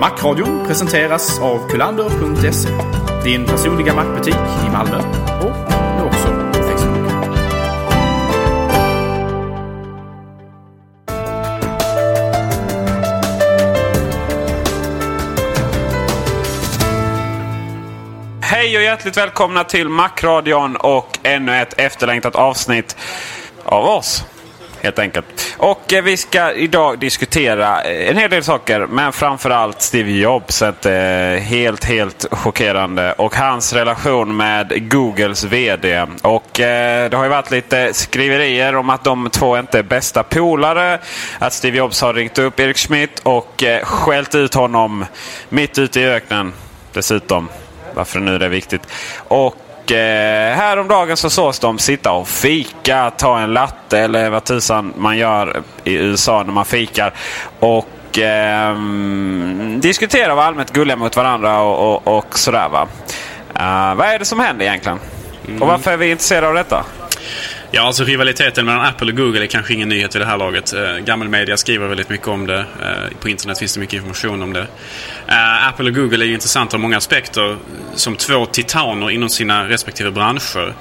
Macradion presenteras av kulander.se. Din personliga mackbutik i Malmö och nu också på Facebook. Hej och hjärtligt välkomna till Macradion och ännu ett efterlängtat avsnitt av oss. Helt enkelt. Och eh, vi ska idag diskutera eh, en hel del saker. Men framförallt Steve Jobs. Ett eh, helt, helt chockerande. Och hans relation med Googles VD. Och eh, det har ju varit lite skriverier om att de två inte är bästa polare. Att Steve Jobs har ringt upp Erik Schmidt och eh, skällt ut honom mitt ute i öknen. Dessutom. Varför nu det är viktigt. Och eh, häromdagen så sågs de sitta och fika, ta en latte eller vad tusan man gör i USA när man fikar. Och eh, diskutera och vara allmänt gulliga mot varandra och, och, och sådär va. Uh, vad är det som händer egentligen? Och varför är vi intresserade av detta? Ja, alltså rivaliteten mellan Apple och Google är kanske ingen nyhet vid det här laget. Eh, Gammelmedia skriver väldigt mycket om det. Eh, på internet finns det mycket information om det. Eh, Apple och Google är ju intressanta ur många aspekter. Som två titaner inom sina respektive branscher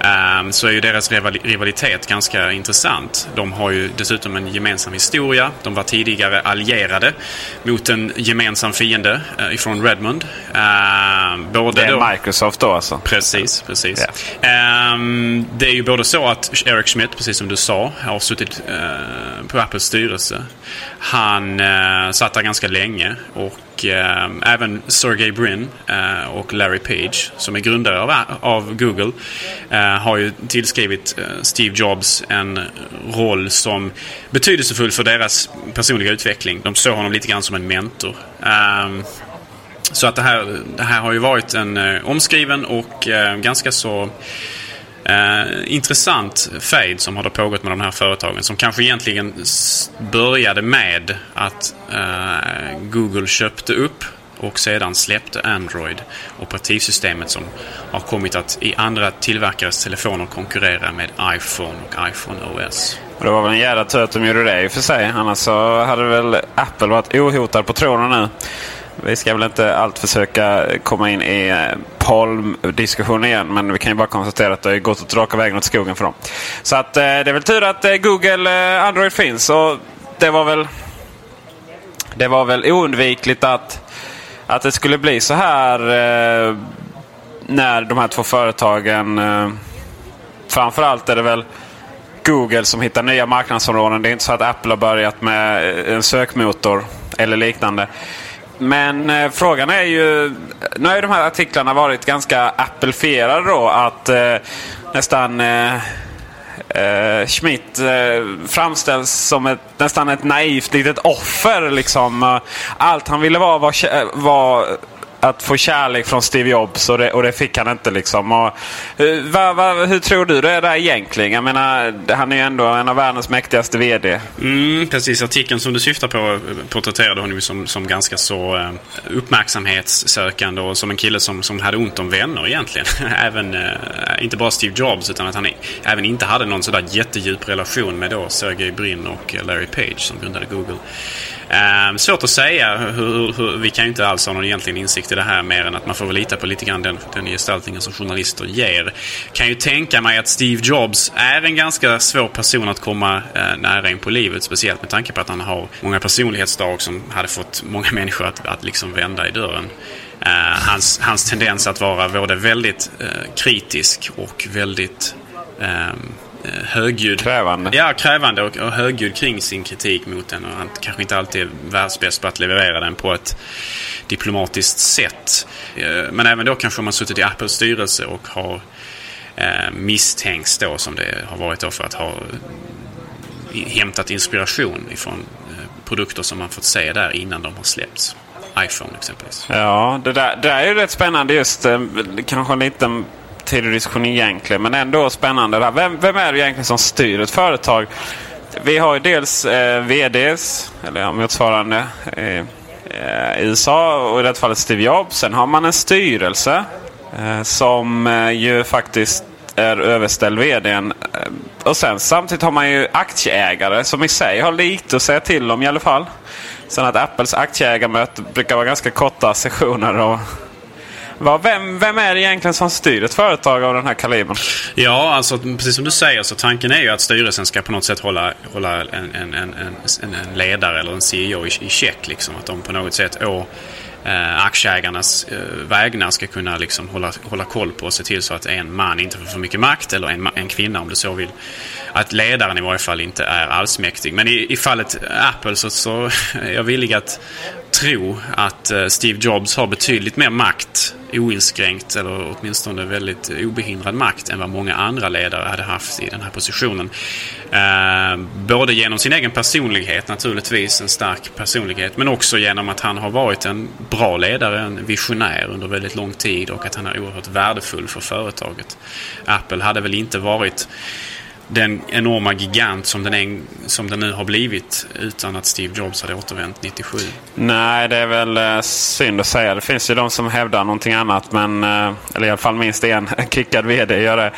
eh, så är ju deras rival- rivalitet ganska intressant. De har ju dessutom en gemensam historia. De var tidigare allierade mot en gemensam fiende eh, ifrån Redmond. Eh, både Det då- är Microsoft då alltså? Precis, precis. Ehm, det är ju både så att Eric Schmidt, precis som du sa, har suttit eh, på Apples styrelse. Han uh, satt där ganska länge och eh, även Sergey Brin eh, och Larry Page, som är grundare av, av Google, eh, har ju tillskrivit eh, Steve Jobs en roll som betydelsefull för deras personliga utveckling. De såg honom lite grann som en mentor. Ehm, så att det här, det här har ju varit en eh, omskriven och eh, ganska så eh, intressant fade som har då pågått med de här företagen. Som kanske egentligen började med att eh, Google köpte upp och sedan släppte Android, operativsystemet som har kommit att i andra tillverkares telefoner konkurrera med iPhone och iPhone OS. Och det var väl en jävla tur att de gjorde det i och för sig. Annars så hade väl Apple varit ohotad på tronen nu. Vi ska väl inte allt försöka komma in i eh, Palm-diskussionen igen. Men vi kan ju bara konstatera att det har gått åt raka vägen åt skogen för dem. Så att eh, det är väl tur att eh, Google Android finns. Och det var väl det var väl oundvikligt att, att det skulle bli så här eh, när de här två företagen eh, Framförallt är det väl Google som hittar nya marknadsområden. Det är inte så att Apple har börjat med en sökmotor eller liknande. Men eh, frågan är ju... Nu har ju de här artiklarna varit ganska appelfierade. då. Att eh, nästan... Eh, eh, Schmidt eh, framställs som ett, nästan ett naivt litet offer. Liksom. Eh, allt han ville vara var, var att få kärlek från Steve Jobs och det, och det fick han inte. liksom. Och, hur, va, va, hur tror du det är där egentligen? Jag menar, han är ju ändå en av världens mäktigaste VD. Mm, precis, artikeln som du syftar på eh, porträtterade honom som, som ganska så eh, uppmärksamhetssökande och som en kille som, som hade ont om vänner egentligen. även, inte bara Steve Jobs utan att han även inte hade någon sådär jättedjup relation med då Sergey Brin och Larry Page som grundade Google. Eh, svårt att säga. Hur, hur, vi kan ju inte alls ha någon egentlig insikt i det här mer än att man får väl lita på lite grann den, den gestaltningen som journalister ger. Kan ju tänka mig att Steve Jobs är en ganska svår person att komma eh, nära in på livet. Speciellt med tanke på att han har många personlighetsdrag som hade fått många människor att, att liksom vända i dörren. Eh, hans, hans tendens att vara både väldigt eh, kritisk och väldigt Eh, högljudd. Krävande. Ja, krävande och, och högljudd kring sin kritik mot den. Och han kanske inte alltid är världsbäst på att leverera den på ett diplomatiskt sätt. Eh, men även då kanske man suttit i Apples styrelse och har eh, misstänkts då som det har varit då för att ha hämtat inspiration ifrån produkter som man fått se där innan de har släppts. iPhone exempelvis. Ja, det där, det där är ju rätt spännande just. Kanske en liten tidig diskussion egentligen. Men ändå spännande. Där. Vem, vem är det egentligen som styr ett företag? Vi har ju dels eh, VDs, eller motsvarande, eh, eh i USA och i det fallet Steve Jobs. Sen har man en styrelse eh, som eh, ju faktiskt är överställd vdn. Eh, och sen samtidigt har man ju aktieägare som i sig har lite att säga till om i alla fall. Sen att Apples aktieägarmöte brukar vara ganska korta sessioner. Och vem, vem är det egentligen som styr ett företag av den här kalibern? Ja, alltså precis som du säger så tanken är ju att styrelsen ska på något sätt hålla, hålla en, en, en, en, en ledare eller en CEO i, i check. Liksom. Att de på något sätt å eh, aktieägarnas eh, vägnar ska kunna liksom hålla, hålla koll på och se till så att en man inte får för mycket makt eller en, en kvinna om du så vill. Att ledaren i varje fall inte är allsmäktig. Men i, i fallet Apple så, så är jag villig att tro att eh, Steve Jobs har betydligt mer makt oinskränkt eller åtminstone väldigt obehindrad makt än vad många andra ledare hade haft i den här positionen. Eh, både genom sin egen personlighet naturligtvis, en stark personlighet, men också genom att han har varit en bra ledare, en visionär under väldigt lång tid och att han är oerhört värdefull för företaget. Apple hade väl inte varit den enorma gigant som den, en, som den nu har blivit utan att Steve Jobs hade återvänt 97. Nej, det är väl eh, synd att säga. Det finns ju de som hävdar någonting annat. Men, eh, eller i alla fall minst en kickad VD gör det.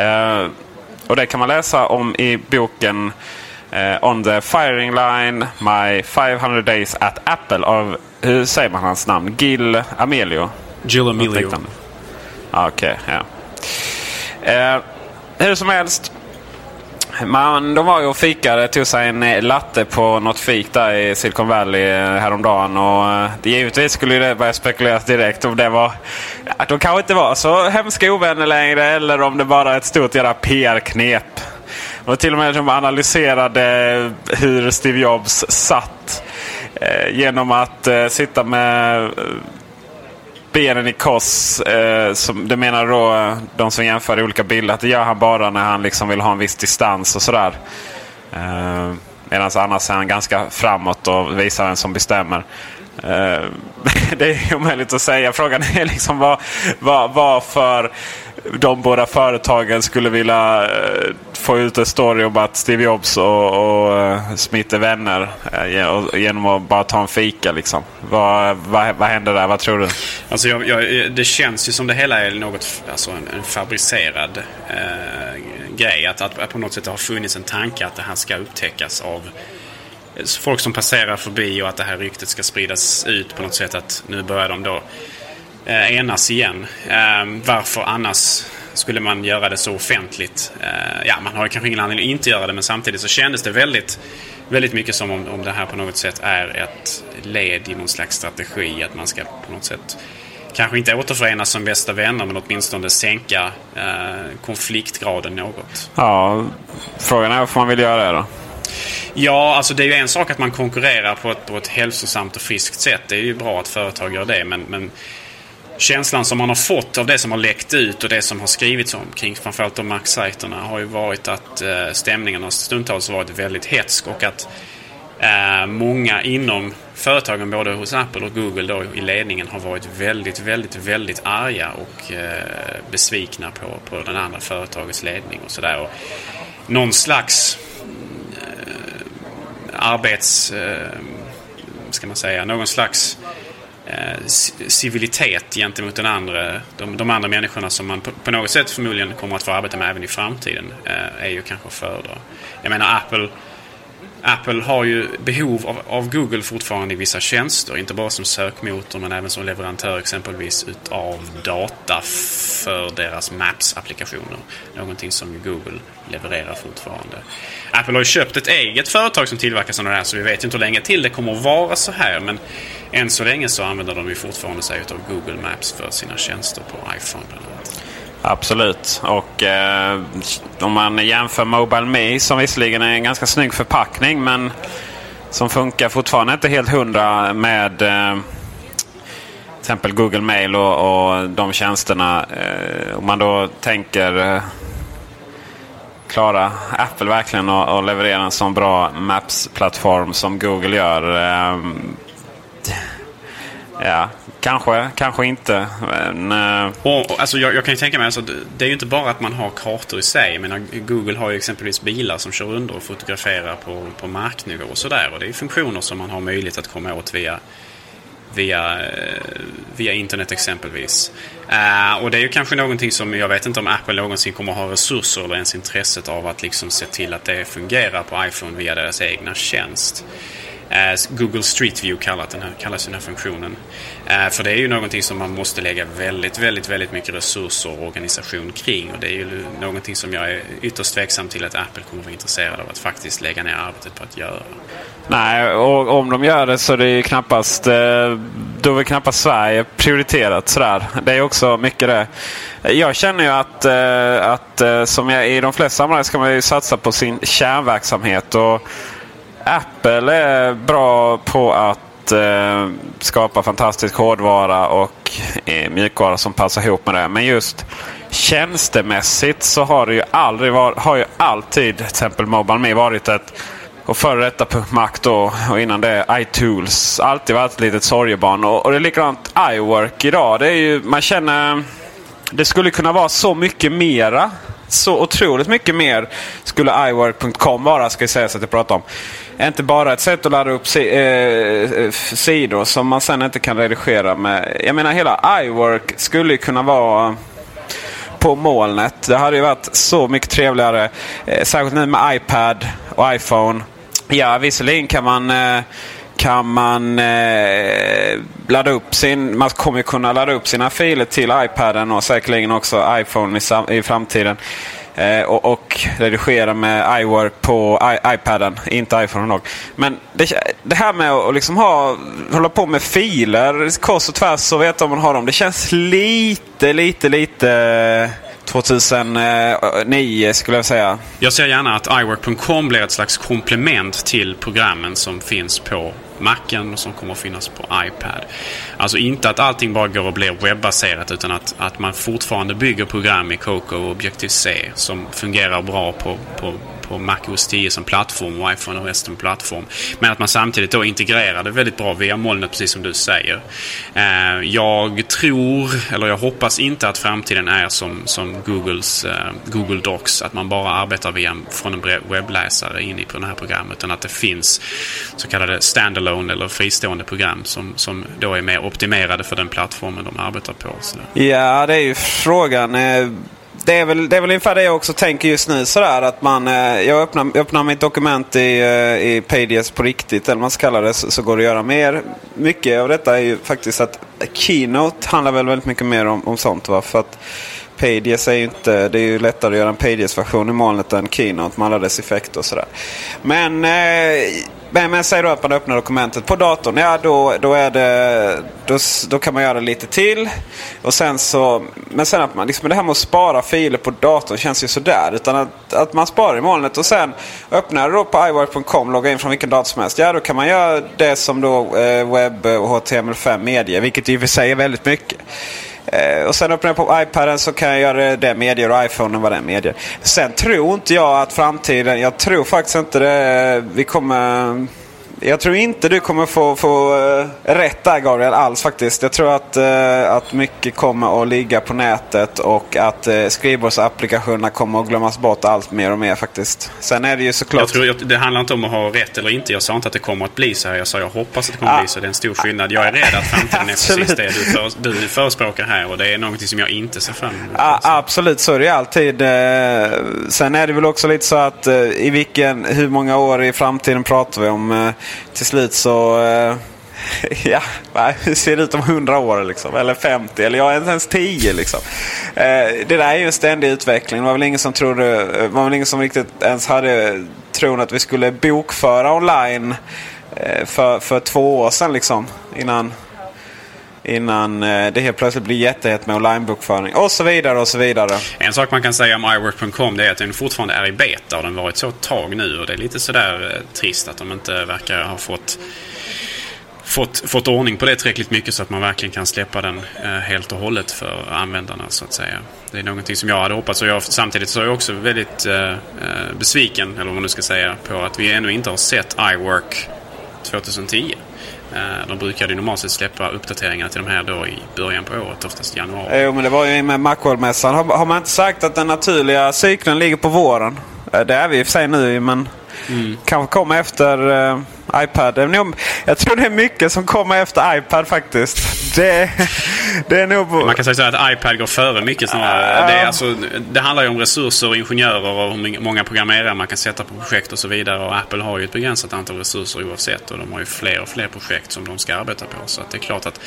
Eh, och det kan man läsa om i boken On the firing line My 500 days at Apple av, hur säger man hans namn? Gil Amelio? Gil Amelio. Okej, okay, ja. hur som helst. Man, de var ju och fikade, tog sig en eh, latte på något fik där i Silicon Valley eh, häromdagen. Och eh, det, givetvis skulle det börja spekuleras direkt om det var... Att de kanske inte var så hemska ovänner längre eller om det bara är ett stort jävla PR-knep. Och till och med de analyserade hur Steve Jobs satt. genom att sitta med benen i kors. Eh, som, det menar då de som jämför olika bilder. Att det gör han bara när han liksom vill ha en viss distans och sådär. Eh, Medan annars är han ganska framåt och visar vem som bestämmer. Eh, det är omöjligt att säga. Frågan är liksom vad, vad, varför de båda företagen skulle vilja eh, få ut en story om att Steve Jobs och, och eh, Smith är vänner eh, genom att bara ta en fika. Liksom. Vad, vad, vad händer där? Vad tror du? Alltså jag, jag, det känns ju som det hela är något, alltså en, en fabricerad eh, grej. Att, att, att på något sätt det har funnits en tanke att det här ska upptäckas av folk som passerar förbi och att det här ryktet ska spridas ut på något sätt. Att nu börjar de då eh, enas igen. Eh, varför annars skulle man göra det så offentligt? Eh, ja, man har kanske ingen anledning att inte göra det men samtidigt så kändes det väldigt, väldigt mycket som om, om det här på något sätt är ett led i någon slags strategi. Att man ska på något sätt kanske inte återförenas som bästa vänner men åtminstone sänka eh, konfliktgraden något. Ja, frågan är varför man vill göra det då? Ja, alltså det är ju en sak att man konkurrerar på ett, på ett hälsosamt och friskt sätt. Det är ju bra att företag gör det. Men, men känslan som man har fått av det som har läckt ut och det som har skrivits om kring framförallt de Mac-sajterna har ju varit att eh, stämningen har stundtals varit väldigt hetsk och att Eh, många inom företagen, både hos Apple och Google då, i ledningen, har varit väldigt, väldigt, väldigt arga och eh, besvikna på, på den andra företagets ledning och sådär. Någon slags eh, arbets... Eh, ska man säga? Någon slags Eh, civilitet gentemot den andra, de, de andra människorna som man på, på, något sätt förmodligen kommer att få arbeta med även i framtiden eh, är ju kanske att föredra. Jag menar Apple Apple har ju behov av, av, Google fortfarande i vissa tjänster. Inte bara som sökmotor men även som leverantör exempelvis utav data för deras Maps-applikationer. Någonting som Google levererar fortfarande. Apple har ju köpt ett eget företag som tillverkar sådana här så vi vet inte hur länge till det kommer att vara så här. Men än så länge så använder de ju fortfarande sig av Google Maps för sina tjänster på iPhone bland annat. Absolut. Och eh, om man jämför Mobile Me som visserligen är en ganska snygg förpackning men som funkar fortfarande inte helt hundra med eh, till exempel Google Mail och, och de tjänsterna. Eh, om man då tänker eh, klara Apple verkligen och leverera en sån bra Maps-plattform som Google gör? Eh, Ja, kanske, kanske inte. Men, uh... och, alltså, jag, jag, kan ju tänka mig, alltså, det är ju inte bara att man har kartor i sig. Jag menar, Google har ju exempelvis bilar som kör under och fotograferar på, på marknivå och sådär. Och det är funktioner som man har möjlighet att komma åt via, via, eh, via internet exempelvis. Uh, och det är ju kanske någonting som, jag vet inte om Apple någonsin kommer ha resurser eller ens intresset av att liksom se till att det fungerar på iPhone via deras egna tjänst. Eh, Google Street View kallat den här, kallas den här funktionen. Eh, för det är ju någonting som man måste lägga väldigt, väldigt, väldigt mycket resurser och organisation kring. Och det är ju någonting som jag är ytterst tveksam till att Apple kommer att vara intresserad av att faktiskt lägga ner arbetet på att göra. Nej, och om de gör det så är det ju knappast, eh, då är knappast Sverige prioriterat sådär. Det är också mycket det. Jag känner ju att, eh, att eh, som jag, i de flesta sammanhang ska man ju satsa på sin kärnverksamhet. Och Apple är bra på att eh, skapa fantastisk hårdvara och eh, mjukvara som passar ihop med det. Men just tjänstemässigt så har det ju aldrig varit, har ju alltid till exempel Mobile Me varit ett och före detta Mac då och innan det iTools. Alltid varit ett litet sorgebarn. Och, och det är likadant iWork idag. Det är ju, man känner det skulle kunna vara så mycket mera. Så otroligt mycket mer skulle iWork.com vara, ska jag säga så att jag pratar om inte bara ett sätt att ladda upp si eh, eh, sidor som man sen inte kan redigera med. Jag menar hela iWork skulle kunna vara på molnet. Det hade ju varit så mycket trevligare. Eh, särskilt nu med iPad och iPhone. Ja, visserligen kan man eh, kan man eh, ladda upp sin... Man kommer kunna ladda upp sina filer till iPaden och säkerligen också iPhone i, i framtiden. Eh, och, och, redigera med iWork på I, iPaden, inte iPhone dock. Men det, det, här med att liksom ha, hålla på med filer kors och tvärs så vet om man har dem. Det känns lite, lite, lite eh, 2009 eh, skulle jag säga. Jag ser gärna att iWork.com blir ett slags komplement till programmen som finns på Macen som kommer att finnas på iPad. Alltså inte att allting bara går och blir webbaserat utan att, att man fortfarande bygger program i Coco och Objective-C som fungerar bra på, på på Mac OS 10 som plattform och iPhone OS som plattform. Men att man samtidigt då integrerar det väldigt bra via molnet precis som du säger. Eh, jag tror, eller jag hoppas inte att framtiden är som, som Googles eh, Google Docs. Att man bara arbetar via, från en webbläsare in i på det här programmet. Utan att det finns så kallade standalone eller fristående program som, som då är mer optimerade för den plattformen de arbetar på. Så. Ja, det är ju frågan. Eh, det är, väl, det är väl ungefär det jag också tänker just nu. Sådär, att man, eh, jag öppnar, öppnar mitt dokument i, eh, i Pages på riktigt, eller vad man ska kalla det, så, så, går det att göra mer. Mycket av detta är ju faktiskt att Keynote handlar väl väldigt mycket mer om, om sånt. Va? För att Pages är ju inte, det är ju lättare att göra en Pages-version i molnet än Keynote med alla dess effekter och sådär. Men eh, men, men säg då att man öppnar dokumentet på datorn. Ja, då, då, är det, då, då kan man göra lite till. Och sen så, men sen att man, liksom det här med att spara filer på datorn känns ju sådär. Utan att, att man sparar i molnet och sen öppnar då på iWork.com, loggar in från vilken dator som helst. Ja, då kan man göra det som då eh, webb och HTML5 medger. Vilket i och för sig är väldigt mycket. Eh, och sen öppnar jag på iPaden så kan jag göra det medier och iPhonen vad det medger. Sen tror inte jag att framtiden, jag tror faktiskt inte det, vi kommer jag tror inte du kommer få, få uh, rätt där Gabriel alls faktiskt. Jag tror att, uh, att mycket kommer att ligga på nätet och att uh, skrivbordsapplikationerna kommer att glömmas bort allt mer och mer faktiskt. Sen är det ju såklart... Jag tror det handlar inte om att ha rätt eller inte. Jag sa inte att det kommer att bli så här. Jag sa jag hoppas att det kommer att bli så. Det är en stor skillnad. Jag är rädd att framtiden är precis det du, för, du förespråkar här. Och det är någonting som jag inte ser fram emot. Ja, absolut, så är det alltid. Sen är det väl också lite så att i vilken, hur många år i framtiden pratar vi om? Till slut så... Eh, ja, hur ser det ut om 100 år liksom? Eller 50 eller ja, ens 10 liksom. Eh, det där är ju en ständig utveckling. Det var väl ingen som trodde, eh, var väl ingen som riktigt ens hade tron att vi skulle bokföra online för, för två år sedan liksom. Innan, innan eh, det helt plötsligt blir jättehett med onlinebokföring. Och så vidare och så vidare. En sak man kan säga om iWork.com det är att den fortfarande är i beta och den har varit så ett tag nu. Och det är lite sådär eh, trist att de inte verkar ha fått fått, fått ordning på det tillräckligt mycket så att man verkligen kan släppa den eh, helt och hållet för användarna så att säga. Det är någonting som jag hade hoppats och jag, samtidigt så är jag också väldigt eh, eh besviken, eller vad man nu ska säga, på att vi ännu inte har sett iWork 2010. Eh, de brukade ju normalt sett släppa uppdateringar till de här då i början på året, oftast januari. Jo, men det var ju med Macworld-mässan. Har, har man inte sagt att den naturliga cykeln ligger på våren? Eh, det är vi i och för sig nu, men mm. kanske kommer efter uh, iPad. Jag tror det är mycket som kommer efter iPad faktiskt. Det, det är nog... Man kan säga så att iPad går före mycket snarare. Uh, det, alltså, det handlar ju om resurser och ingenjörer och hur många programmerare man kan sätta på projekt och så vidare. Och Apple har ju ett begränsat antal resurser oavsett. Och de har ju fler och fler projekt som de ska arbeta på. Så det är klart att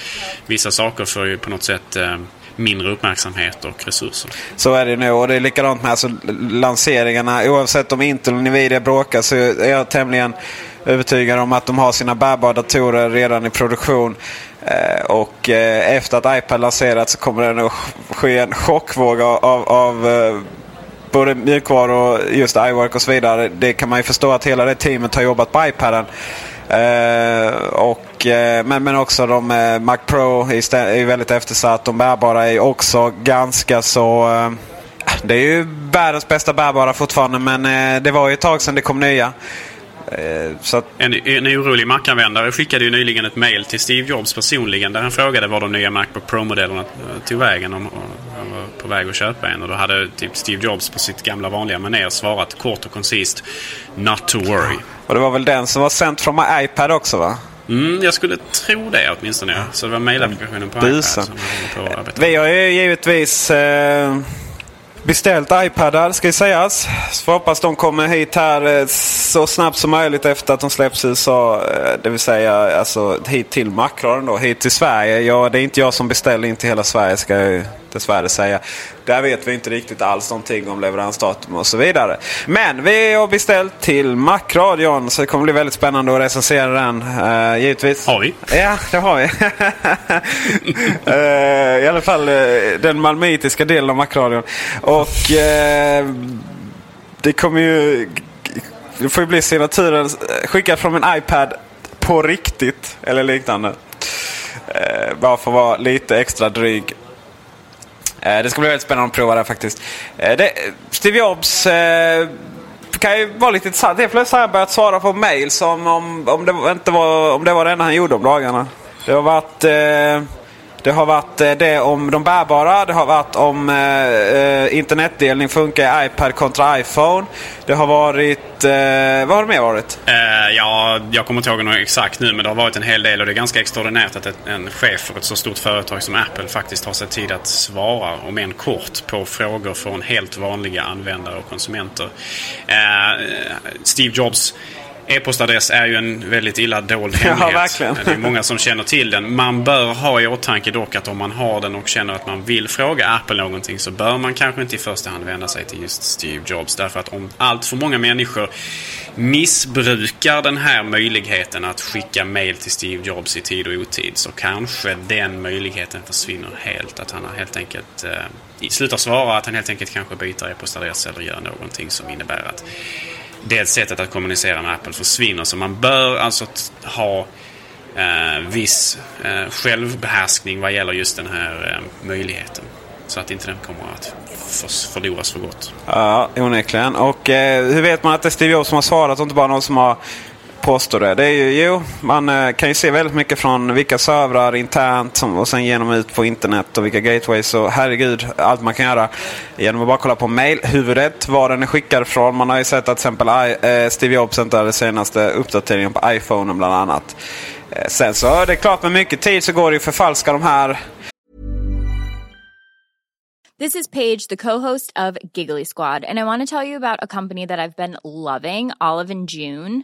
vissa saker får ju på något sätt uh, mindre uppmärksamhet och resurser. Så är det nu och det är likadant med alltså, lanseringarna. Oavsett om Intel och Nvidia bråkar så är jag tämligen övertygad om att de har sina bärbara datorer redan i produktion. Eh, och eh, efter att iPad lanserats så kommer det nog ske en chockvåg av, av, eh, både mjukvaror och just iWork och så vidare. Det kan man ju förstå att hela det teamet har jobbat på iPaden. Uh, och, uh, men, men också de uh, Mac Pro är, ju väldigt eftersatt. De bärbara är också ganska så... det är ju världens bästa bärbara fortfarande men det var ju ett tag sedan det kom nya. Att... En, en orolig Mac-användare skickade ju nyligen ett mail till Steve Jobs personligen där han frågade var de nya Macbook Pro-modellerna tog vägen. Om han var på väg att köpa en. Och då hade typ Steve Jobs på sitt gamla vanliga manér svarat kort och koncist Not to worry. Och det var väl den som var sänd från min iPad också va? Mm, jag skulle tro det åtminstone. Ja. Så det var mailapplikationen på Busen. iPad som på att Vi har ju givetvis eh, beställt iPadar ska ju sägas. Så hoppas de kommer hit här eh, så snabbt som möjligt efter att de släpps i USA. Eh, det vill säga alltså, hit till Macron då, hit till Sverige. Ja, det är inte jag som beställer in till hela Sverige ska jag dessvärre säga. Där vet vi inte riktigt alls någonting om leveransdatum och så vidare. Men vi har beställt till Macradion så det kommer bli väldigt spännande att recensera den. Uh, givetvis. Har vi? Ja, det har vi. uh, I alla fall uh, den malmöitiska delen av Macradion. Och det kommer ju... Det får ju bli signaturen skickad från min iPad på riktigt eller liknande. bara för att vara lite extra dryg. Eh, det ska bli väldigt spännande att prova det faktiskt. Eh, det, Steve Jobs eh, kan ju vara lite intressant. Helt plötsligt har han börjat svara på mail som om, om, det inte var, om det var det enda han gjorde om dagarna. Det har varit... Eh, det har varit eh, det om de bärbara. Det har varit om eh, eh, internetdelning funkar i iPad kontra iPhone. Det har varit... Eh, vad har det mer varit? Uh, ja, jag kommer inte ihåg något exakt nu men det har varit en hel del och det är ganska extraordinärt att ett, en chef för ett så stort företag som Apple faktiskt har sig tid att svara, om än kort, på frågor från helt vanliga användare och konsumenter. Uh, Steve Jobs E-postadress är ju en väldigt illa dold hemlighet. Ja, verkligen. Det är många som känner till den. Man bör ha i åtanke dock att om man har den och känner att man vill fråga Apple någonting så bör man kanske inte i första hand vända sig till just Steve Jobs. Därför att om allt för många människor missbrukar den här möjligheten att skicka mail till Steve Jobs i tid och otid så kanske den möjligheten försvinner helt. Att han helt enkelt eh, slutar svara, att han helt enkelt kanske byter e-postadress eller gör någonting som innebär att det sättet att kommunicera med Apple försvinner. Så man bör alltså ha eh, viss eh, självbehärskning vad gäller just den här eh, möjligheten. Så att inte den kommer att förloras för gott. Ja, onekligen. Och eh, hur vet man att det är Steve Jobs som har svarat och inte bara någon som har påstår det. det är ju, jo, man eh, kan ju se väldigt mycket från vilka servrar internt som, och sen genom ut på internet och vilka gateways. Och herregud, allt man kan göra genom att bara kolla på mailhuvudet, var den är skickad från. Man har ju sett att till exempel I, eh, Steve Jobs ändrade senaste uppdateringen på iPhone bland annat. Eh, sen så det är klart med mycket tid så går det ju att förfalska de här This is Paige, the co-host of Giggly Squad, and I want to tell you about a company that I've been loving, Olive and June.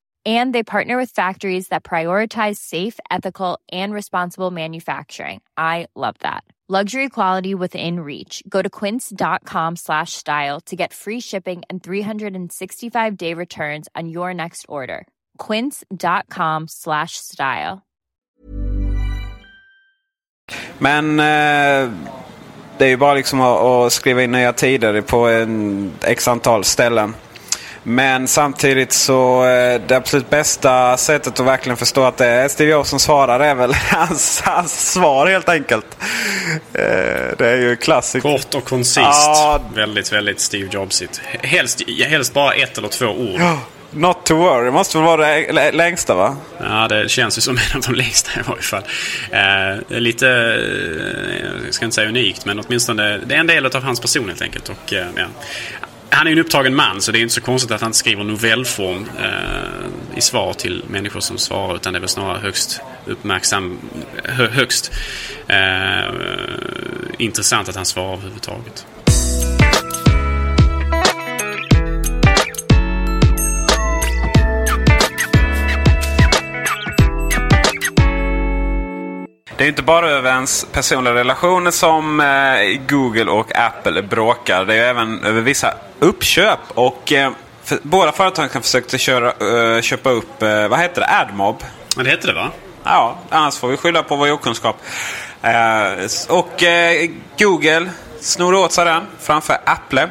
And they partner with factories that prioritize safe, ethical, and responsible manufacturing. I love that. Luxury quality within reach. Go to quince.com slash style to get free shipping and 365 day returns on your next order. Quince.com slash style. Men eh, det är bara liksom att, att skriva in nya tider på en x antal ställen. Men samtidigt så eh, det absolut bästa sättet att verkligen förstå att det är Steve Jobs som svarar är väl hans, hans svar helt enkelt. Eh, det är ju klassiskt. Kort och koncist. Ja. Väldigt, väldigt Steve Jobsigt. Helst, helst bara ett eller två ord. Not to worry måste väl vara det lä- längsta va? Ja, det känns ju som en av de längsta i varje fall. Eh, lite, eh, jag ska inte säga unikt, men åtminstone det är en del av hans person helt enkelt. Och, eh, ja. Han är ju en upptagen man, så det är inte så konstigt att han skriver novellform eh, i svar till människor som svarar. Utan det är väl snarare högst uppmärksam, hö, högst eh, intressant att han svarar överhuvudtaget. Det är inte bara över ens personliga relationer som eh, Google och Apple bråkar. Det är även över vissa uppköp. Och eh, för, båda företagen försökte köra, uh, köpa upp, uh, vad heter det, AdMob. Ja, det hette det va? Ja, annars får vi skylla på vår okunskap. Uh, och Google snor åt sig den framför Apple.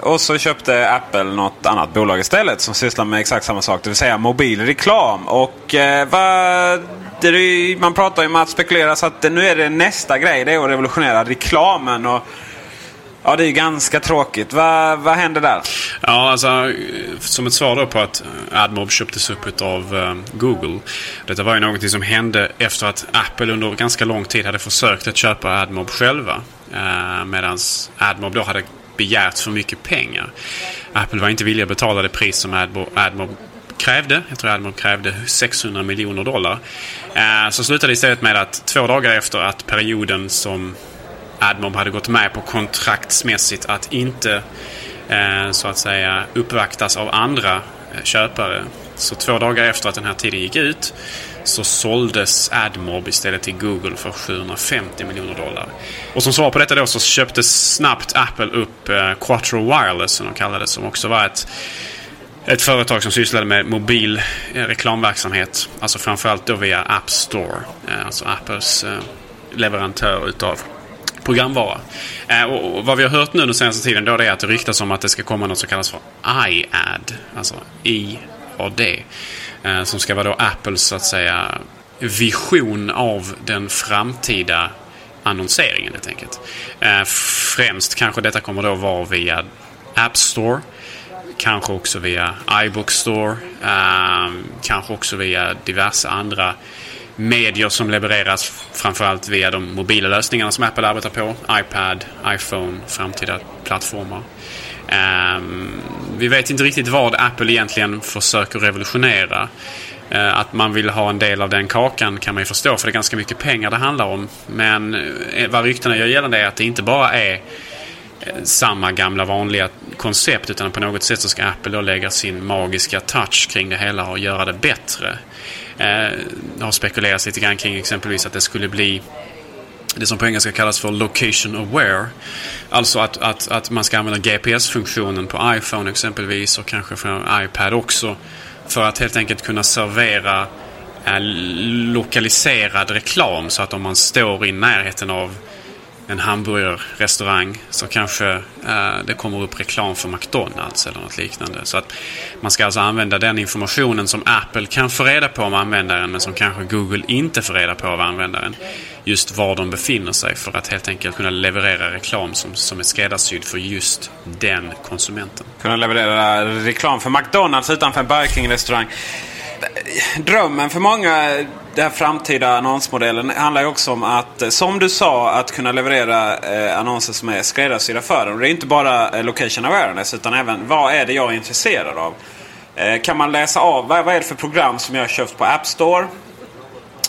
och så köpte Apple något annat bolag istället som sysslar med exakt samma sak. Det vill säga mobil reklam. Och vad det, man pratar ju om att spekulera så att nu är det nästa grej. Det är att revolutionera reklamen. Och, ja, det är ganska tråkigt. Vad, vad händer där? Ja, alltså som ett svar då på att AdMob köptes upp av uh, eh, Google. Detta var ju någonting som hände efter att Apple under ganska lång tid hade försökt att köpa AdMob själva. Eh, uh, Medan AdMob då hade begärt för mycket pengar. Apple var inte villiga att betala det pris som AdMob, AdMob krävde. Jag tror Admiral krävde 600 miljoner dollar. Eh, så slutade det istället med att två dagar efter att perioden som Admob hade gått med på kontraktsmässigt att inte eh, så att säga uppvaktas av andra eh, köpare. Så två dagar efter att den här tiden gick ut så såldes AdMob istället till Google för 750 miljoner dollar. Och som svar på detta då så köptes snabbt Apple upp eh, Quattro Wireless som de kallade det som också var ett ett företag som sysslade med mobil eh, reklamverksamhet. Alltså framförallt då via App Store. Eh, alltså Apples eh, leverantör utav programvara. Och vad vi har hört nu den senaste tiden då det är att det ryktas om att det ska komma något som kallas för iAd. Alltså IAD. Som ska vara då Apples så att säga vision av den framtida annonseringen helt enkelt. Främst kanske detta kommer då vara via App Store. Kanske också via iBook Store. Ehm, kanske också via diverse andra medier som levereras framförallt via de mobila lösningarna som Apple arbetar på. iPad, iPhone, framtida plattformar. Um, vi vet inte riktigt vad Apple egentligen försöker revolutionera. Uh, att man vill ha en del av den kakan kan man ju förstå för det är ganska mycket pengar det handlar om. Men uh, vad ryktena gör gällande är att det inte bara är samma gamla vanliga koncept utan på något sätt så ska Apple då lägga sin magiska touch kring det hela och göra det bättre. Det har spekulerats lite grann kring exempelvis att det skulle bli det som på engelska kallas för location aware. Alltså att, att, att man ska använda GPS-funktionen på iPhone exempelvis och kanske från iPad också. För att helt enkelt kunna servera eh, lokaliserad reklam så att om man står i närheten av en hamburgerrestaurang så kanske eh, det kommer upp reklam för McDonalds eller något liknande. Så att man ska alltså använda den informationen som Apple kan få reda på om användaren men som kanske Google inte får reda på av användaren. Just var de befinner sig för att helt enkelt kunna leverera reklam som, som är skräddarsydd för just den konsumenten. Kunna leverera reklam för McDonalds utanför en Burger King-restaurang. Drömmen för många den framtida annonsmodellen handlar ju också om att, eh, som du sa, att kunna leverera eh, annonser som är skräddarsydda för en. Det är inte bara eh, location awareness utan även vad är det jag är intresserad av. Eh, kan man läsa av vad, vad, är det för program som jag har köpt på App Store?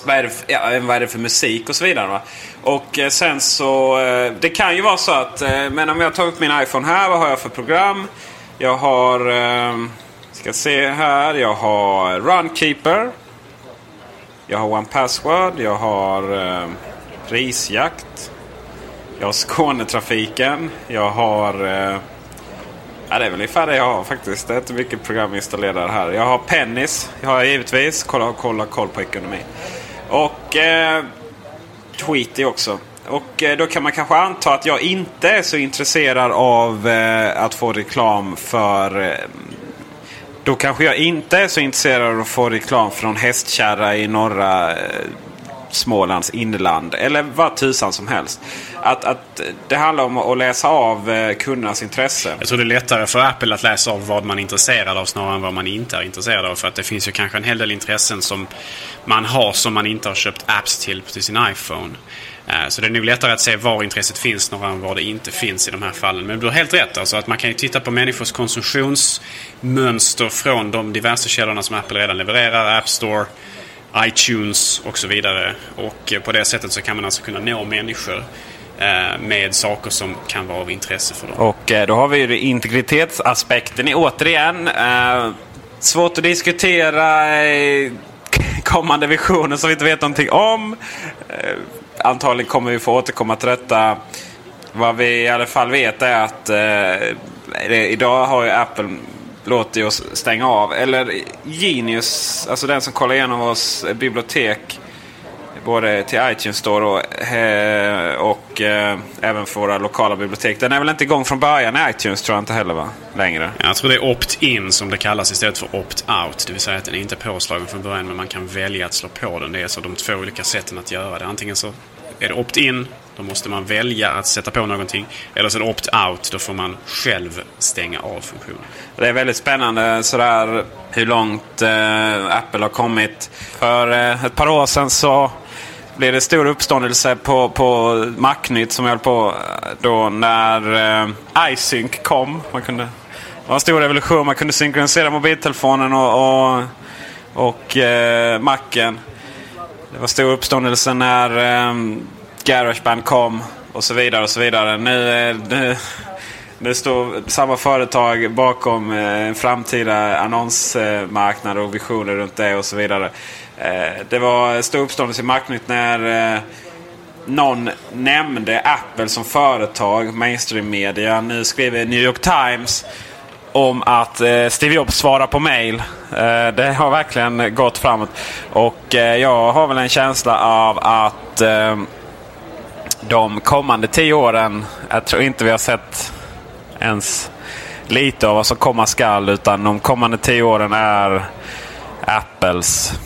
Vad är det för, ja, vad är det för musik och så vidare. Va? Och eh, sen så, eh, det kan ju vara så att, eh, men om jag tar upp min iPhone här, vad har jag för program? Jag har, eh, ska se här, jag har Runkeeper. Jag har One Password, jag har eh, Prisjakt. Jag har Skånetrafiken. Jag har... Eh, ja, det är väl ungefär det jag har faktiskt. Det är inte mycket program installerade här. Jag har Pennis. Jag har givetvis. Kolla, kolla koll på ekonomi. Och eh, Tweety också. Och eh, då kan man kanske anta att jag inte är så intresserad av eh, att få reklam för eh, då kanske jag inte är så intresserad av att få reklam från hästkärra i norra eh, Smålands inland. Eller vad tusan som helst. Att, att det handlar om att läsa av eh, kundernas intresse. Jag tror det är lättare för Apple att läsa av vad man är intresserad av snarare än vad man inte är intresserad av. För att det finns ju kanske en hel del intressen som man har som man inte har köpt apps till till sin iPhone. Eh, så det är nog lättare att se var intresset finns snarare än var det inte finns i de här fallen. Men du har helt rätt. Alltså att man kan ju titta på människors konsumtionsmönster från de diverse källorna som Apple redan levererar. App Store, iTunes och så vidare. Och eh, på det sättet så kan man alltså kunna nå människor eh, med saker som kan vara av intresse för dem. Och då har vi ju integritetsaspekten i återigen. Svårt att diskutera kommande visioner som vi inte vet någonting om antagligen kommer vi få återkomma till detta. Vad vi i alla fall vet är att eh, det, idag har ju Apple låtit oss stänga av. Eller Genius, alltså den som kollar igenom oss bibliotek. Både till iTunes Store och, eh, och eh, även för våra lokala bibliotek. Den är väl inte igång från början i iTunes tror jag inte heller va? Längre. Jag tror det är opt-in som det kallas istället för opt-out. Det vill säga att den är inte påslagen från början men man kan välja att slå på den. Det är så de två olika sätten att göra det. Antingen så är det opt-in då måste man välja att sätta på någonting. Eller så opt-out. Då får man själv stänga av funktionen. Det är väldigt spännande sådär hur långt eh, Apple har kommit. För eh, ett par år sedan så blev det stor uppståndelse på, på Macnytt som höll på eh, då när eh, iSync kom. Man kunde, det var en stor revolution. Man kunde synkronisera mobiltelefonen och, och, och eh, Macen. Det var stor uppståndelse när eh, Garageband kom och så vidare. och så vidare. Nu, eh, nu, nu står samma företag bakom eh, framtida annonsmarknad och visioner runt det och så vidare. Eh, det var stor uppståndelse i Marknytt när eh, någon nämnde Apple som företag, mainstream media. Nu skriver New York Times om att eh, Steve Jobs svarar på mail. Eh, det har verkligen gått framåt. Och eh, jag har väl en känsla av att de kommande tio åren, jag tror inte vi har sett ens lite av vad som komma skall. Utan de kommande tio åren är Apples.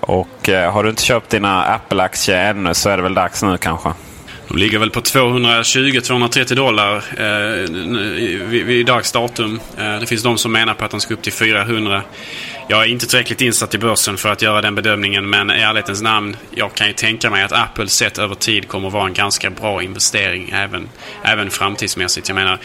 Och eh, har du inte köpt dina Apple-aktier ännu så är det väl dags nu kanske. De ligger väl på 220-230 dollar eh, vid, vid dags datum. Eh, det finns de som menar på att de ska upp till 400. Jag är inte tillräckligt insatt i börsen för att göra den bedömningen men i ärlighetens namn, jag kan ju tänka mig att Apple sett över tid kommer att vara en ganska bra investering även, även framtidsmässigt. Jag menar,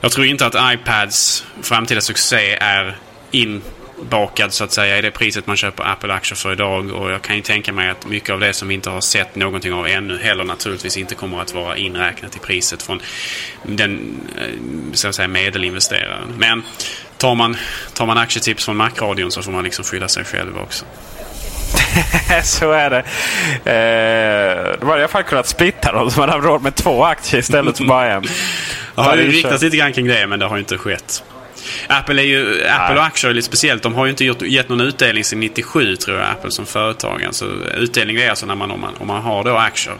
jag tror inte att iPads framtida succé är in bakad så att säga i det priset man köper Apple-aktier för idag. Och jag kan ju tänka mig att mycket av det som vi inte har sett någonting av ännu heller naturligtvis inte kommer att vara inräknat i priset från den eh, så att säga, medelinvesteraren. Men tar man, tar man aktietips från Macradion så får man liksom skylla sig själv också. så är det. Eh, då hade jag fall kunnat splitta dem så man hade råd med två aktier istället för bara en. Ja, det riktas lite grann kring det men det har inte skett. Apple, är ju, Apple och aktier är lite speciellt. De har ju inte gjort, gett någon utdelning sedan 97 tror jag, Apple som företag. Alltså, utdelning är alltså när man, om, man, om man har då aktier.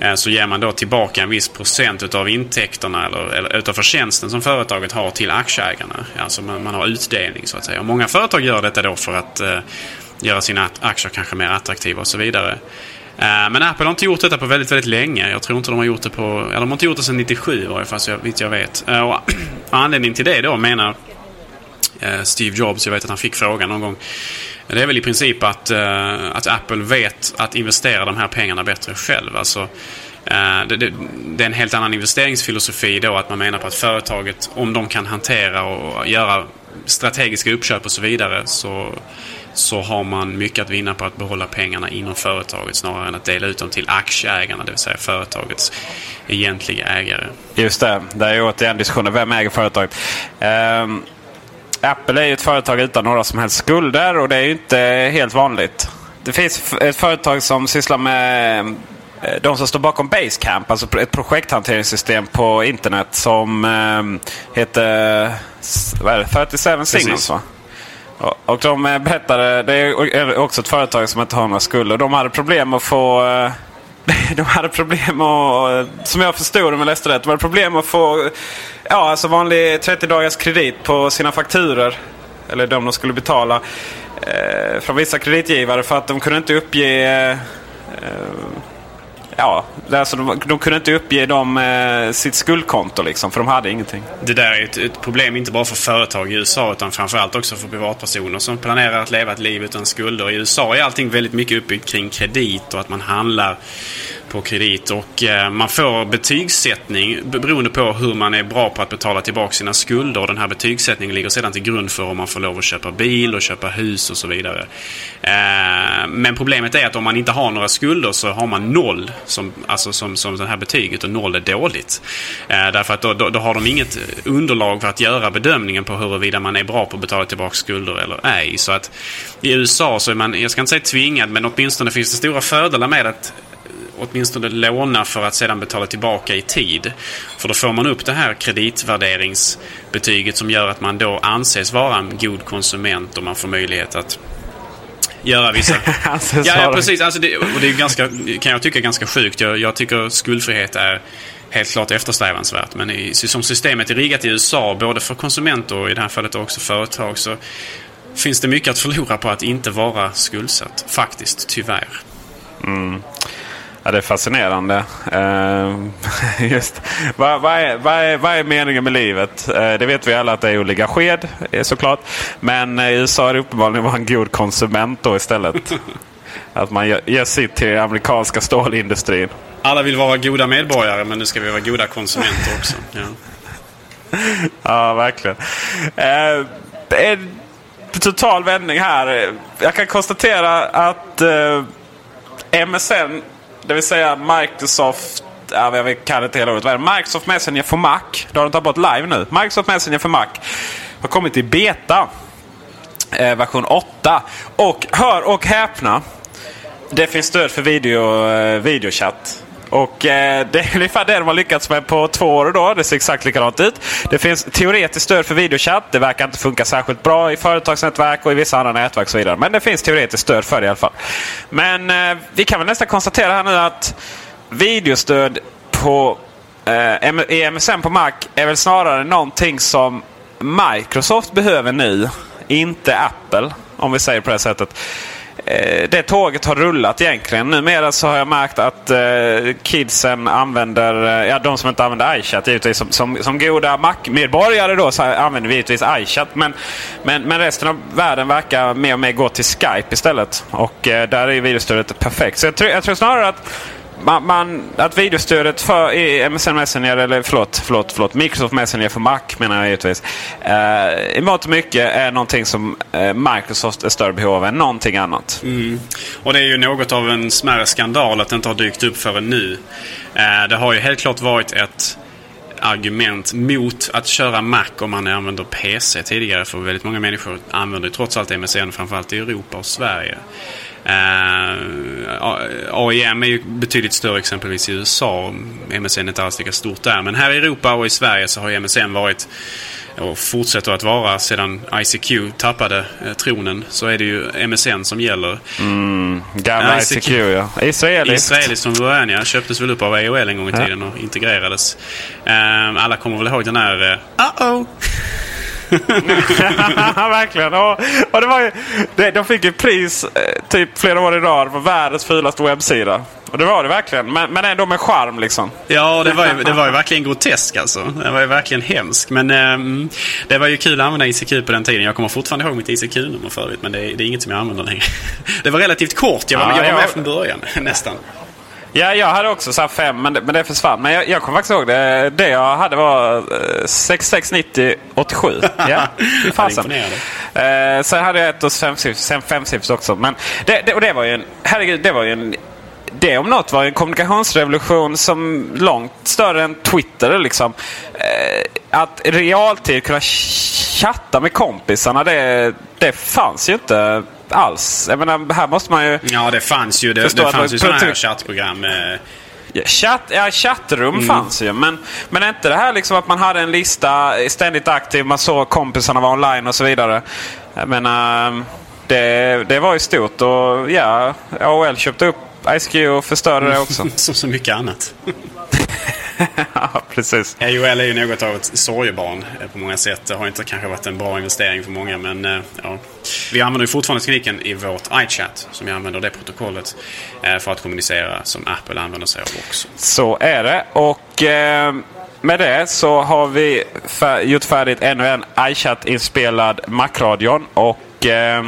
Eh, så ger man då tillbaka en viss procent utav intäkterna eller, eller utav förtjänsten som företaget har till aktieägarna. Alltså man, man har utdelning så att säga. Och många företag gör detta då för att eh, göra sina aktier kanske mer attraktiva och så vidare. Eh, men Apple har inte gjort detta på väldigt, väldigt länge. Jag tror inte de har gjort det på... Eller de har inte gjort det sedan 97 i varje fall, så vitt jag vet. Eh, och anledningen till det då menar eh, Steve Jobs, jag vet att han fick frågan någon gång. Det är väl i princip att, att Apple vet att investera de här pengarna bättre själv. Alltså, det, det, det, är en helt annan investeringsfilosofi då att man menar på att företaget, om de kan hantera och göra strategiska uppköp och så vidare så så har man mycket att vinna på att behålla pengarna inom företaget snarare än att dela ut dem till aktieägarna, det vill säga företagets egentliga ägare. Just det, det är återigen diskussionen. Vem äger företaget? Um, Apple är ju ett företag utan några som helst skulder och det är ju inte helt vanligt. Det finns ett företag som sysslar med eh, de som står bakom Basecamp, alltså ett projekthanteringssystem på internet som um, heter vad är det, 37 Signals. Va? Och de eh, berättade, det är också ett företag som inte har några skulder. De hade problem att få eh, de hade problem att, eh, som jag förstod om jag läste rätt, de hade problem att få ja, alltså vanlig 30 dagars kredit på sina fakturer. Eller de de skulle betala. Eh, från vissa kreditgivare för att de kunde inte uppge eh, ja, alltså de, de kunde inte uppge dem eh, sitt skuldkonto liksom, för de hade ingenting. Det där är ett, ett, problem inte bara för företag i USA utan framförallt också för privatpersoner som planerar att leva ett liv utan skulder. I USA är allting väldigt mycket uppbyggt kring kredit och att man handlar på kredit. Och eh, man får betygssättning beroende på hur man är bra på att betala tillbaka sina skulder. Och den här betygssättningen ligger sedan till grund för om man får lov att köpa bil och köpa hus och så vidare. Eh, men problemet är att om man inte har några skulder så har man noll som, alltså som, som det här betyget och noll är dåligt. Eh, därför att då, då, då, har de inget underlag för att göra bedömningen på huruvida man är bra på att betala tillbaka skulder eller ej. Så att i USA så är man, jag ska inte säga tvingad, men åtminstone finns det stora fördelar med att åtminstone låna för att sedan betala tillbaka i tid. För då får man upp det här kreditvärderingsbetyget som gör att man då anses vara en god konsument och man får möjlighet att göra vissa... ja, ja, precis. Alltså det, och det är ganska, kan jag tycka ganska sjukt. Jag, jag tycker skuldfrihet är helt klart eftersträvansvärt. Men i, som systemet är riggat i USA, både för konsumenter och i det här fallet också företag, så finns det mycket att förlora på att inte vara skuldsatt. Faktiskt, tyvärr. Mm. Ja, det är fascinerande. Uh, just. Vad, vad, är, vad, är, vad är meningen med livet? Uh, det vet vi alla att det är ligga sked såklart. Men i USA är det uppenbarligen att vara en god konsument då istället. att man ger sitt till amerikanska stålindustrin. Alla vill vara goda medborgare men nu ska vi vara goda konsumenter också. Ja, ja verkligen. En total vändning här. Jag kan konstatera att MSN det vill säga Microsoft ja, jag kan inte hela ordet. Microsoft Messenger för Mac. Då har de tagit bort live nu. Microsoft Messenger för Mac har kommit i beta. Eh, version 8. Och hör och häpna. Det finns stöd för video, eh, videochatt. Och eh, det är ungefär det de har lyckats med på två år. Då. Det ser exakt likadant ut. Det finns teoretiskt stöd för videochatt. Det verkar inte funka särskilt bra i företagsnätverk och i vissa andra nätverk. och så vidare. Men det finns teoretiskt stöd för det i alla fall. Men eh, vi kan väl nästan konstatera här nu att videostöd på, eh, i MSN på Mac är väl snarare någonting som Microsoft behöver nu. Inte Apple, om vi säger på det sättet. Eh, det tåget har rullat egentligen. Numera så har jag märkt att eh, kidsen använder, eh, ja de som inte använder iChat givetvis, som, som, som goda Mac-medborgare då så använder vi givetvis iChat. Men, men, men resten av världen verkar mer och mer gå till Skype istället. Och eh, där är videostödet perfekt. Så jag tror, jag tror snarare att man, man, att videostödet för i MSN Messenger, eller förlåt, förlåt, förlåt, Microsoft Messenger för Mac menar jag givetvis. Eh, I mått och mycket är någonting som eh, Microsoft är större behov av än någonting annat. Mm. Och det är ju något av en smärre skandal att det inte har dykt upp förrän nu. Eh, det har ju helt klart varit ett argument mot att köra Mac om man använder PC tidigare. För väldigt många människor använder trots allt MSN framförallt i Europa och Sverige. Uh, AIM är ju betydligt större exempelvis i USA. MSN är inte alls lika stort där. Men här i Europa och i Sverige så har MSN varit och fortsätter att vara sedan ICQ tappade eh, tronen så är det ju MSN som gäller. Mm, gamla ICQ, ICQ ja. Israeliskt. Israeliskt från början ja. Köptes väl upp av AOL en gång i tiden ja. och integrerades. Uh, alla kommer väl ihåg den här uh, Uh-oh! Verkligen. Och, och det var ju, det, de fick ju pris eh, typ flera år i rad för världens fulaste webbsida. Och det var det verkligen. Men, men ändå med charm liksom. Ja, det var, ju, det var ju verkligen grotesk alltså. Det var ju verkligen hemskt. Men eh, det var ju kul att använda ICQ på den tiden. Jag kommer fortfarande ihåg mitt ICQ-nummer förut. Men det, det, är inget som jag använder längre. Det var relativt kort. Jag var, ja, jag var med jag... från början nästan. Ja, jag hade också så fem, men det, men det försvann. Men jag, jag kommer faktiskt ihåg det. Det jag hade var eh, 6690 87. Ja, fasen. eh, sen hade jag ett hos femsiffrigt också. Men det, det, och det var ju en, herregud, det var ju en det om något var en kommunikationsrevolution som långt större än Twitter. Liksom. Eh, att realtid kunna chatta med kompisarna, det, det fanns ju inte alls. Jag menar, här måste man ju... Ja, det fanns ju. Det, det fanns ju sådana här chattprogram. Ja, chatt, ja, chattrum mm. fanns ju. Men, men inte det här liksom att man hade en lista ständigt aktiv. Man såg kompisarna var online och så vidare. Jag menar, det, det var ju stort. Och ja, AOL köpte upp ICQ och förstörde det också. Som så mycket annat. precis. AOL är ju något av ett sorgebarn eh, på många sätt. Det har inte kanske varit en bra investering för många men eh, ja. Vi använder fortfarande tekniken i vårt iChat som jag använder det protokollet eh, för att kommunicera som Apple använder sig av också. Så är det. Och eh, med det så har vi gjort färdigt ännu en iChat-inspelad Macradion. Och eh,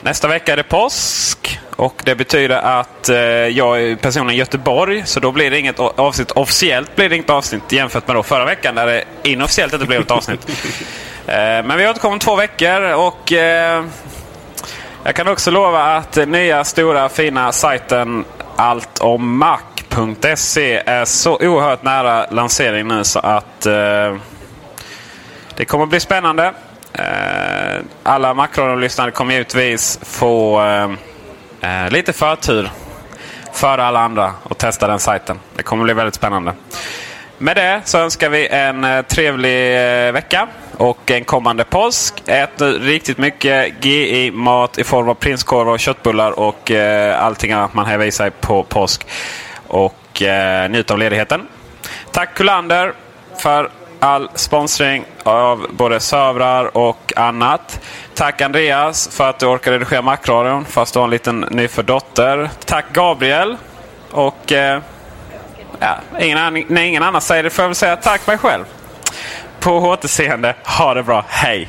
nästa vecka är det påsk. Och det betyder att eh, jag är personligen i Göteborg. Så då blir det inget avsnitt. Officiellt blir det inget avsnitt jämfört med då förra veckan där det inofficiellt inte blev ett avsnitt. eh, men vi återkommer om två veckor och eh, jag kan också lova att nya stora fina sajten alltommac.se är så oerhört nära lansering nu så att eh, det kommer bli spännande. Eh, alla Macron-lyssnare kommer givetvis få Eh, eh lite förtur före alla andra och testa den sajten. Det kommer bli väldigt spännande. Med det så önskar vi en eh, trevlig eh, vecka och en kommande påsk. Ät riktigt mycket GI-mat i form av prinskorv och köttbullar och eh, allting annat man häver i sig på påsk. Och eh, njut av ledigheten. Tack Kullander för all sponsring av både servrar och annat. Tack Andreas för att du orkar redigera Macradion fast du har en liten nyfödd dotter. Tack Gabriel. Och eh, ja, ingen, när ingen annan säger det får jag väl säga tack mig själv. På återseende. Ha det bra. Hej!